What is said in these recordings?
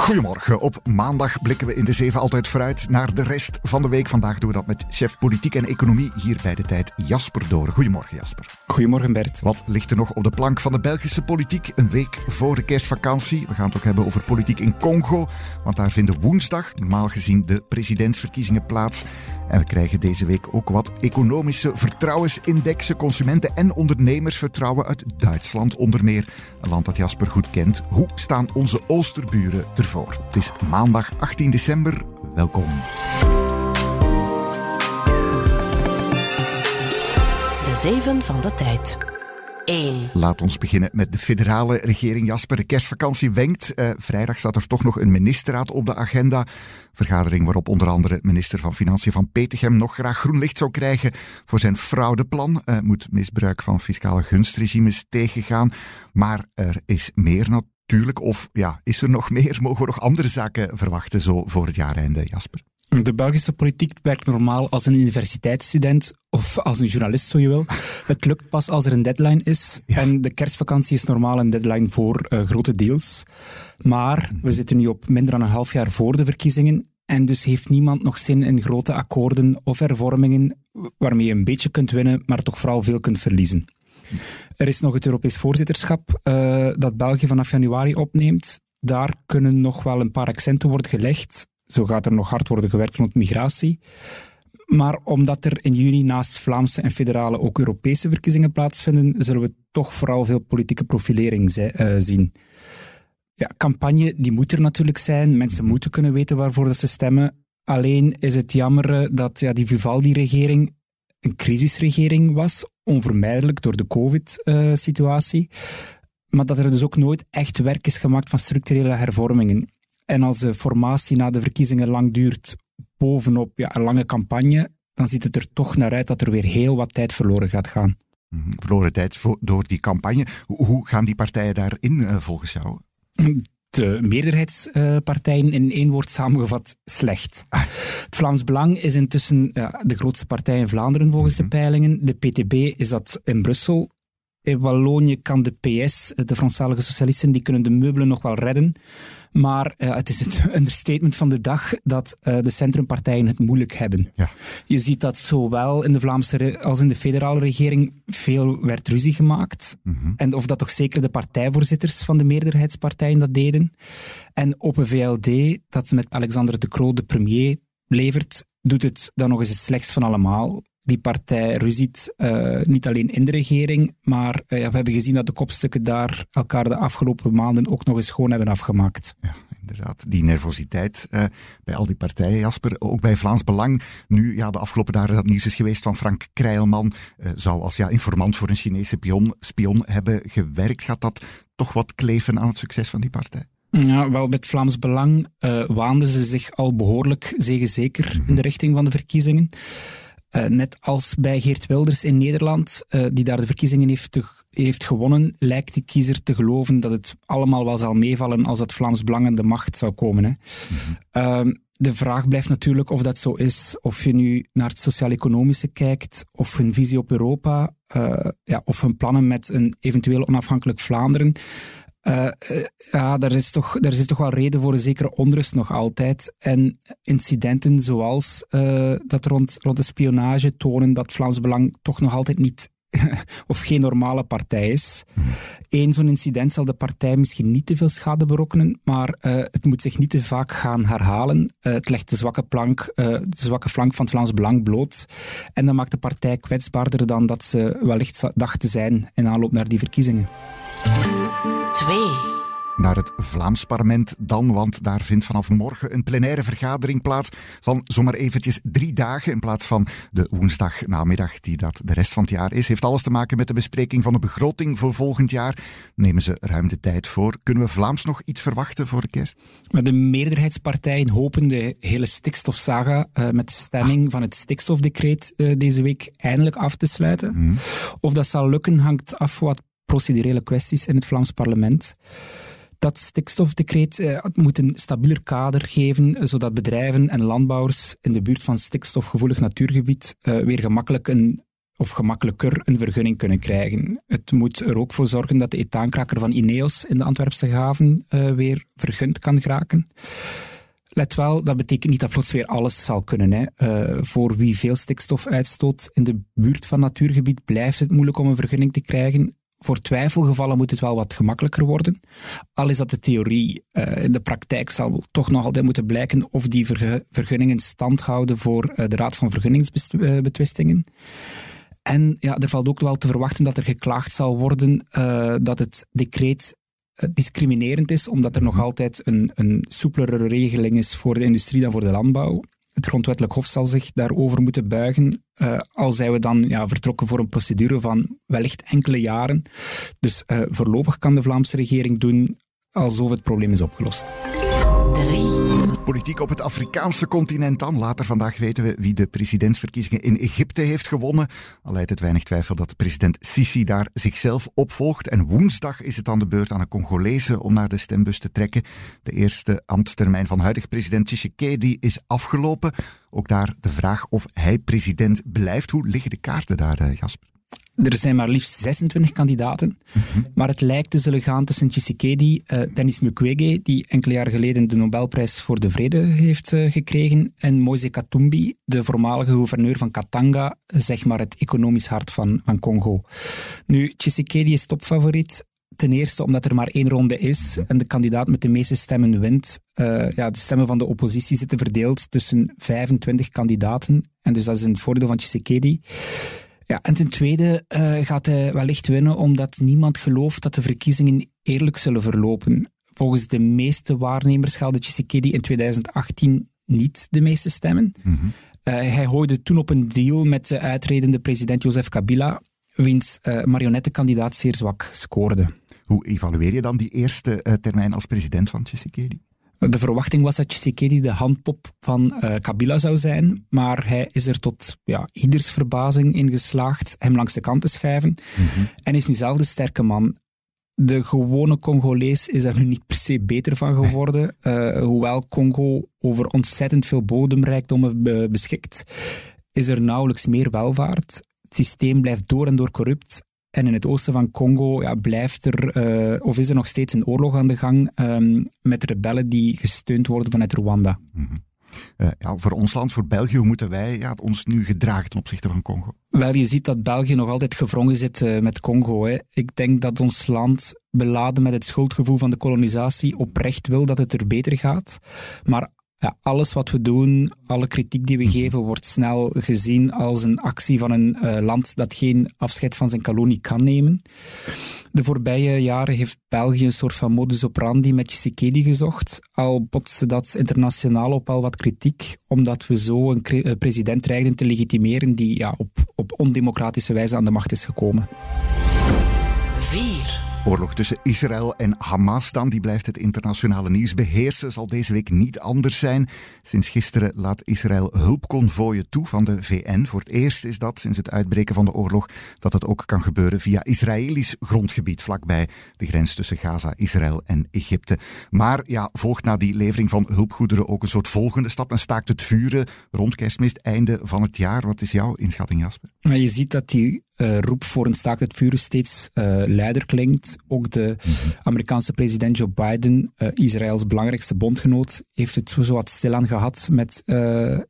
Goedemorgen. Op maandag blikken we in de zeven altijd vooruit naar de rest van de week. Vandaag doen we dat met chef politiek en economie hier bij de tijd Jasper Doren. Goedemorgen Jasper. Goedemorgen Bert. Wat ligt er nog op de plank van de Belgische politiek een week voor de kerstvakantie? We gaan het ook hebben over politiek in Congo, want daar vinden woensdag normaal gezien de presidentsverkiezingen plaats. En we krijgen deze week ook wat economische vertrouwensindexen. Consumenten- en ondernemersvertrouwen uit Duitsland onder meer. Een land dat Jasper goed kent. Hoe staan onze Oosterburen ervoor? Het is maandag 18 december. Welkom. De Zeven van de Tijd. 1. Laat ons beginnen met de federale regering. Jasper, de kerstvakantie wenkt. Eh, vrijdag staat er toch nog een ministerraad op de agenda. Vergadering waarop onder andere minister van Financiën van Petegem nog graag groen licht zou krijgen voor zijn fraudeplan. Uh, moet misbruik van fiscale gunstregimes tegengaan. Maar er is meer natuurlijk. Of ja, is er nog meer? Mogen we nog andere zaken verwachten zo voor het jaareinde, Jasper? De Belgische politiek werkt normaal als een universiteitsstudent of als een journalist, zo je wil. Het lukt pas als er een deadline is. En de kerstvakantie is normaal een deadline voor uh, grote deals. Maar we zitten nu op minder dan een half jaar voor de verkiezingen. En dus heeft niemand nog zin in grote akkoorden of hervormingen waarmee je een beetje kunt winnen, maar toch vooral veel kunt verliezen. Er is nog het Europees voorzitterschap uh, dat België vanaf januari opneemt. Daar kunnen nog wel een paar accenten worden gelegd. Zo gaat er nog hard worden gewerkt rond migratie. Maar omdat er in juni naast Vlaamse en federale ook Europese verkiezingen plaatsvinden, zullen we toch vooral veel politieke profilering uh, zien. Ja, campagne die moet er natuurlijk zijn. Mensen moeten kunnen weten waarvoor dat ze stemmen. Alleen is het jammer eh, dat ja, die Vivaldi-regering een crisisregering was, onvermijdelijk door de COVID-situatie. Uh, maar dat er dus ook nooit echt werk is gemaakt van structurele hervormingen. En als de formatie na de verkiezingen lang duurt, bovenop ja, een lange campagne, dan ziet het er toch naar uit dat er weer heel wat tijd verloren gaat gaan. Mhm, verloren tijd door die campagne. Hoe gaan die partijen daarin uh, volgens jou? De meerderheidspartijen in één woord samengevat slecht. Ah. Het Vlaams Belang is intussen ja, de grootste partij in Vlaanderen volgens de mhm. peilingen. De PTB is dat in Brussel. In Wallonië kan de PS, de Franstalige Socialisten, die kunnen de meubelen nog wel redden. Maar uh, het is het understatement van de dag dat uh, de centrumpartijen het moeilijk hebben. Ja. Je ziet dat zowel in de Vlaamse als in de federale regering veel werd ruzie gemaakt. Mm -hmm. En of dat toch zeker de partijvoorzitters van de meerderheidspartijen dat deden. En Open VLD, dat met Alexander de Croo de premier levert, doet het dan nog eens het slechtst van allemaal die partij ruziet uh, niet alleen in de regering, maar uh, we hebben gezien dat de kopstukken daar elkaar de afgelopen maanden ook nog eens schoon hebben afgemaakt. Ja, inderdaad. Die nervositeit uh, bij al die partijen, Jasper. Ook bij Vlaams Belang. Nu, ja, de afgelopen dagen dat nieuws is geweest van Frank Krijlman. zou als ja, informant voor een Chinese spion, spion hebben gewerkt. Gaat dat toch wat kleven aan het succes van die partij? Ja, wel, met Vlaams Belang waanden ze zich al behoorlijk zeker mm -hmm. in de richting van de verkiezingen. Uh, net als bij Geert Wilders in Nederland, uh, die daar de verkiezingen heeft, heeft gewonnen, lijkt de kiezer te geloven dat het allemaal wel zal meevallen als het Vlaams Belang aan de macht zou komen. Hè. Uh, de vraag blijft natuurlijk of dat zo is. Of je nu naar het sociaal-economische kijkt, of hun visie op Europa, ja, of hun plannen met een eventueel onafhankelijk Vlaanderen. Uh, ja, daar is, toch, daar is toch wel reden voor een zekere onrust nog altijd. En incidenten zoals uh, dat rond, rond de spionage tonen dat Vlaams Belang toch nog altijd niet of geen normale partij is. Eén zo'n incident zal de partij misschien niet te veel schade berokkenen, maar het moet zich niet te vaak gaan herhalen. het legt de zwakke, plank, de zwakke flank van Vlaams Belang bloot. En dan maakt de partij kwetsbaarder dan dat ze wellicht dacht te zijn in aanloop naar die verkiezingen. 2. naar het Vlaams parlement dan, want daar vindt vanaf morgen een plenaire vergadering plaats van zomaar eventjes drie dagen in plaats van de woensdagnamiddag die dat de rest van het jaar is. Heeft alles te maken met de bespreking van de begroting voor volgend jaar. Nemen ze ruim de tijd voor. Kunnen we Vlaams nog iets verwachten voor de kerst? De meerderheidspartijen hopen de hele stikstofsaga uh, met de stemming van het stikstofdecreet uh, deze week eindelijk af te sluiten. Mm. Of dat zal lukken hangt af wat procedurele kwesties in het Vlaams parlement. Dat stikstofdecreet eh, moet een stabieler kader geven, eh, zodat bedrijven en landbouwers in de buurt van stikstofgevoelig natuurgebied eh, weer gemakkelijk een of gemakkelijker een vergunning kunnen krijgen. Het moet er ook voor zorgen dat de etaankraker van Ineos in de Antwerpse haven uh, weer vergund kan geraken. Let wel, dat betekent niet dat plots weer alles zal kunnen. Hè. Uh, voor wie veel stikstof uitstoot in de buurt van natuurgebied blijft het moeilijk om een vergunning te krijgen voor twijfelgevallen moet het wel wat gemakkelijker worden. Al is dat de theorie. Uh, in de praktijk zal toch nog altijd moeten blijken of die vergunningen stand houden voor uh, de Raad van Vergunningsbetwistingen. En ja, er valt ook wel te verwachten dat er geklaagd zal worden uh, dat het decreet discriminerend is, omdat er nog altijd een, een soepelere regeling is voor de industrie dan voor de landbouw het grondwettelijk hof zal zich daarover moeten buigen. Uh, al zijn we dan ja, vertrokken voor een procedure van wellicht enkele jaren. Dus uh, voorlopig kan de Vlaamse regering doen alsof het probleem is opgelost. Politiek op het Afrikaanse continent dan. Later vandaag weten we wie de presidentsverkiezingen in Egypte heeft gewonnen. Al leidt het weinig twijfel dat president Sisi daar zichzelf opvolgt. En woensdag is het aan de beurt aan een Congolese om naar de stembus te trekken. De eerste ambtstermijn van huidig president Tshisekedi is afgelopen. Ook daar de vraag of hij president blijft. Hoe liggen de kaarten daar, eh, Jasper? Er zijn maar liefst 26 kandidaten, mhm. maar het lijkt te zullen gaan tussen Tshisekedi, uh, Denis Mukwege, die enkele jaren geleden de Nobelprijs voor de Vrede heeft uh, gekregen, en Moise Katumbi, de voormalige gouverneur van Katanga, zeg maar het economisch hart van, van Congo. Nu, Tshisekedi is topfavoriet, Ten eerste omdat er maar één ronde is en de kandidaat met de meeste stemmen wint. Uh, ja, de stemmen van de oppositie zitten verdeeld tussen 25 kandidaten. En dus dat is een voordeel van Tshisekedi. Ja, en ten tweede uh, gaat hij wellicht winnen omdat niemand gelooft dat de verkiezingen eerlijk zullen verlopen. Volgens de meeste waarnemers haalde Tshisekedi in 2018 niet de meeste stemmen. Mm -hmm. uh, hij gooide toen op een deal met de uitredende president Joseph Kabila, wiens uh, marionettenkandidaat zeer zwak scoorde. Hoe evalueer je dan die eerste termijn als president van Tshisekedi? De verwachting was dat Tshisekedi de handpop van uh, Kabila zou zijn, maar hij is er tot ja, ieders verbazing in geslaagd hem langs de kant te schuiven mm en is nu zelf de sterke man. De gewone Congolees is daar nu niet per se beter van geworden, uh, hoewel Congo over ontzettend veel bodemrijkdommen beschikt, is er nauwelijks meer welvaart. Het systeem blijft door en door corrupt en in het oosten van Congo ja, blijft er, uh, of is er nog steeds een oorlog aan de gang um, met rebellen die gesteund worden vanuit Rwanda. Mm -hmm. uh, ja, voor ons land, voor België, hoe moeten wij ja, ons nu gedragen ten opzichte van Congo? Wel, je ziet dat België nog altijd gevrongen zit uh, met Congo. Hè. Ik denk dat ons land, beladen met het schuldgevoel van de kolonisatie, oprecht wil dat het er beter gaat. Maar ja, alles wat we doen, alle kritiek die we mhm. geven, wordt snel gezien als een actie van een uh, land dat geen afscheid van zijn kolonie kan nemen. De voorbije jaren heeft België een soort van modus operandi met Tshisekedi gezocht. Al botste dat internationaal op al wat kritiek, omdat we zo een eh, president dreigden te legitimeren die ja, op, op ondemocratische wijze aan de macht is gekomen. 4. Oorlog tussen Israël en Hamas dan, die blijft het internationale nieuws beheersen, zal deze week niet anders zijn. Sinds gisteren laat Israël hulpconvooien toe van de VN. Voor het eerst is dat sinds het uitbreken van de oorlog dat het ook kan gebeuren via Israëlisch grondgebied vlakbij de grens tussen Gaza, Israël en Egypte. Maar ja, volgt na die levering van hulpgoederen ook een soort volgende stap en staakt het vuren rond kerstmis, einde van het jaar. Wat is jouw inschatting, Jasper? Je ziet dat die uh, roep voor een staakt het vuren steeds uh, luider klinkt. Ook de. Amerikaanse president Joe Biden, uh, Israëls belangrijkste bondgenoot, heeft het zo wat stilaan gehad met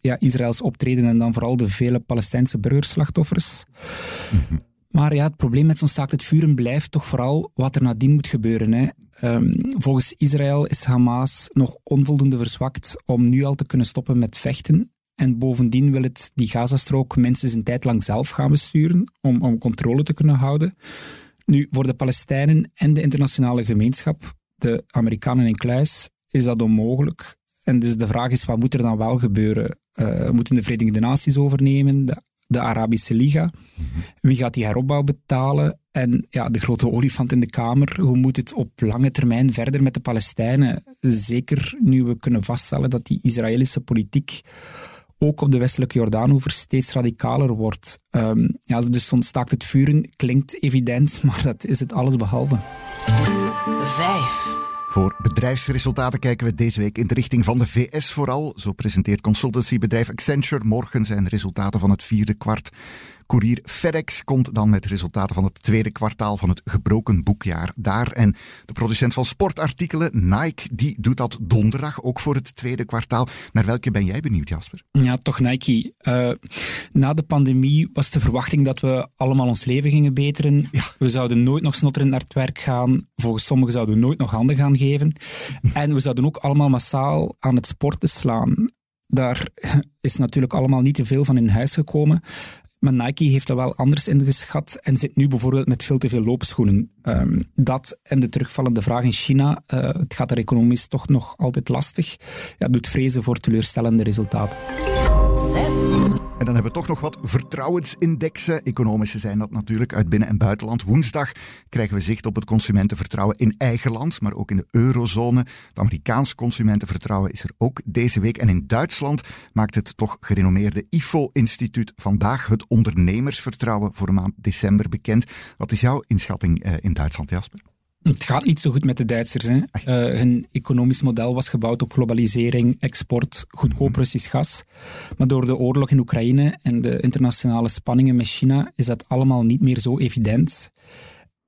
ja, Israëls optreden en dan vooral de vele Palestijnse burgerslachtoffers. Maar ja, het probleem met zo'n staakt het vuren blijft toch vooral wat er nadien moet gebeuren. Hè. Um, volgens Israël is Hamas nog onvoldoende verzwakt om nu al te kunnen stoppen met vechten. En bovendien wil het die Gazastrook mensen een tijd lang zelf gaan besturen om, om controle te kunnen houden. Nu, voor de Palestijnen en de internationale gemeenschap de Amerikanen in kluis, is dat onmogelijk. En dus de vraag is, wat moet er dan wel gebeuren? Uh, moeten de Verenigde Naties overnemen, de, de Arabische Liga? Wie gaat die heropbouw betalen? En ja, de grote olifant in de Kamer, hoe moet het op lange termijn verder met de Palestijnen? Zeker nu we kunnen vaststellen dat die Israëlische politiek ook op de westelijke Jordaanover steeds radicaler wordt. Um, ja, dus zo'n staakt het vuren klinkt evident, maar dat is het alles behalve. Vijf. Voor bedrijfsresultaten kijken we deze week in de richting van de VS vooral. Zo presenteert consultancybedrijf Accenture morgen zijn resultaten van het vierde kwart. Courier FedEx komt dan met resultaten van het tweede kwartaal van het gebroken boekjaar daar. En de producent van sportartikelen, Nike, die doet dat donderdag ook voor het tweede kwartaal. Naar welke ben jij benieuwd, Jasper? Ja, toch Nike. Uh, na de pandemie was de verwachting dat we allemaal ons leven gingen beteren. Ja. We zouden nooit nog snotterend naar het werk gaan. Volgens sommigen zouden we nooit nog handen gaan geven. en we zouden ook allemaal massaal aan het sporten slaan. Daar is natuurlijk allemaal niet te veel van in huis gekomen. Maar Nike heeft dat wel anders ingeschat en zit nu bijvoorbeeld met veel te veel loopschoenen. Um, dat en de terugvallende vraag in China, uh, het gaat er economisch toch nog altijd lastig, ja, doet vrezen voor teleurstellende resultaten. En dan hebben we toch nog wat vertrouwensindexen. Economische zijn dat natuurlijk uit binnen- en buitenland. Woensdag krijgen we zicht op het consumentenvertrouwen in eigen land, maar ook in de eurozone. Het Amerikaans consumentenvertrouwen is er ook deze week. En in Duitsland maakt het toch gerenommeerde IFO-instituut vandaag het ondernemersvertrouwen voor maand december bekend. Wat is jouw inschatting eh, in Duitsland, Jasper? Het gaat niet zo goed met de Duitsers. Hè. Uh, hun economisch model was gebouwd op globalisering, export, goedkoop mhm. Russisch gas. Maar door de oorlog in Oekraïne en de internationale spanningen met China is dat allemaal niet meer zo evident.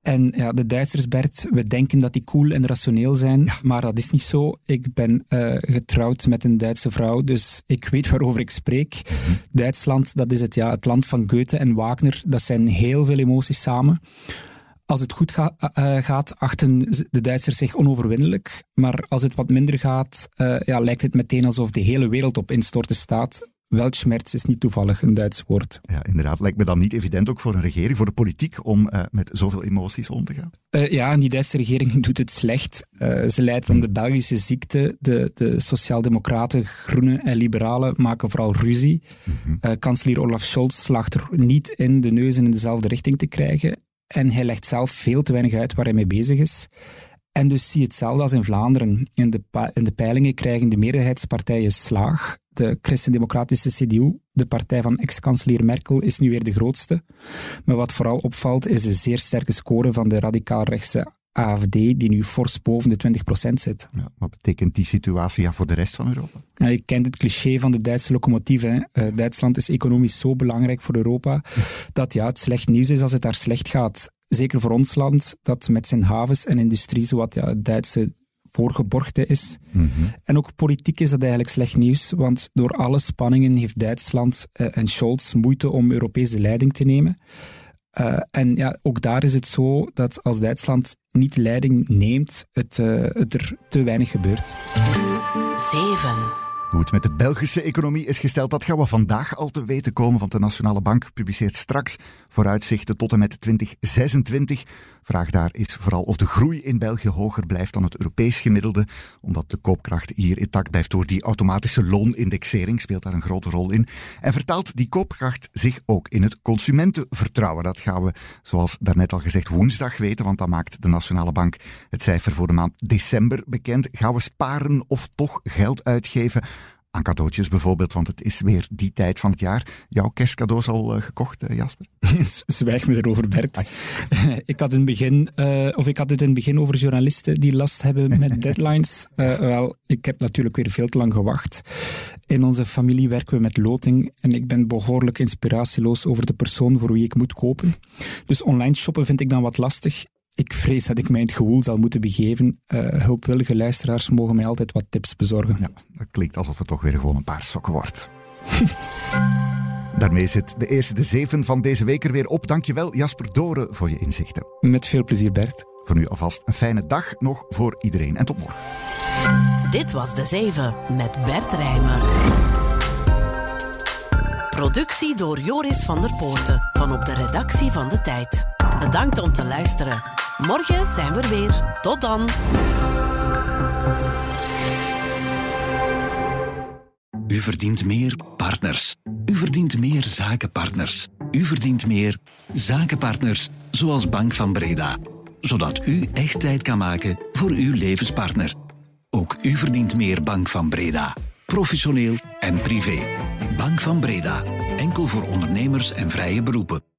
En ja, de Duitsers, Bert, we denken dat die cool en rationeel zijn, maar dat is niet zo. Ik ben uh, getrouwd met een Duitse vrouw, dus ik weet waarover ik spreek. Mhm. Duitsland, dat is het, ja, het land van Goethe en Wagner. Dat zijn heel veel emoties samen. Als het goed ga, uh, gaat, achten de Duitsers zich onoverwinnelijk. Maar als het wat minder gaat, uh, ja, lijkt het meteen alsof de hele wereld op instorten staat. Weltschmerz is niet toevallig een Duits woord. Ja, inderdaad. Lijkt me dan niet evident ook voor een regering, voor de politiek, om uh, met zoveel emoties om te gaan? Uh, ja, en die Duitse regering doet het slecht. Uh, ze leidt van de Belgische ziekte. De, de sociaaldemocraten, groenen en liberalen maken vooral ruzie. -hmm. kanselier Olaf Scholz slaagt er niet in de neuzen in dezelfde richting te krijgen. En hij legt zelf veel te weinig uit waar hij mee bezig is. En dus zie je hetzelfde als in Vlaanderen. In de, in de peilingen krijgen de meerderheidspartijen slaag. De christendemocratische CDU, de partij van ex-kanselier Merkel, is nu weer de grootste. Maar wat vooral opvalt is de zeer sterke score van de radicaal-rechtse AFD, die nu fors boven de 20% zit. Ja, wat betekent die situatie ja, voor de rest van Europa? Ja, je kent het cliché van de Duitse locomotief. Uh, Duitsland is economisch zo belangrijk voor Europa dat ja, het slecht nieuws is als het daar slecht gaat. Zeker voor ons land, dat met zijn havens en industrie zowat ja, het Duitse voorgeborgde is. Mhm. En ook politiek is dat eigenlijk slecht nieuws, want door alle spanningen heeft Duitsland uh, en Scholz moeite om Europese leiding te nemen. Uh, en ja, ook daar is het zo dat als Duitsland niet leiding neemt, het, het er te weinig gebeurt. 7. Hoe het met de Belgische economie is gesteld, dat gaan we vandaag al te weten komen, want de Nationale Bank publiceert straks vooruitzichten tot en met 2026. Vraag daar is vooral of de groei in België hoger blijft dan het Europees gemiddelde, omdat de koopkracht hier intact blijft door die automatische loonindexering, speelt daar een grote rol in. En vertaalt die koopkracht zich ook in het consumentenvertrouwen. Dat gaan we, zoals daarnet al gezegd, woensdag weten, want dan maakt de Nationale Bank het cijfer voor de maand december bekend. Gaan we sparen of toch geld uitgeven? Aan cadeautjes bijvoorbeeld, want het is weer die tijd van het jaar. Jouw kerstcadeaus al uh, gekocht, uh, Jasper? Zwijg me erover, Bert. ik, had in het begin, uh, of ik had het in het begin over journalisten die last hebben met deadlines. wel, ik heb natuurlijk weer veel te lang gewacht. In onze familie werken we met loting en ik ben behoorlijk inspiratieloos over de persoon voor wie ik moet kopen. Dus online shoppen vind ik dan wat lastig ik vrees dat ik mij in het gewoel zal moeten begeven. Uh, hulpwillige luisteraars mogen mij altijd wat tips bezorgen. Ja, dat klinkt alsof het toch weer gewoon een paar sokken wordt. Daarmee zit de eerste de zeven van deze week er weer op. Dankjewel Jasper Doren voor je inzichten. Met veel plezier Bert. Voor nu alvast een fijne dag nog voor iedereen en tot morgen. Dit was de zeven met Bert Rijmen. Productie door Joris van der Poorten van op de redactie van De Tijd. Bedankt om te luisteren. Morgen zijn we er weer. Tot dan. U verdient meer partners. U verdient meer zakenpartners. U verdient meer zakenpartners zoals Bank van Breda. Zodat u echt tijd kan maken voor uw levenspartner. Ook u verdient meer Bank van Breda. Professioneel en privé. Bank van Breda. Enkel voor ondernemers en vrije beroepen.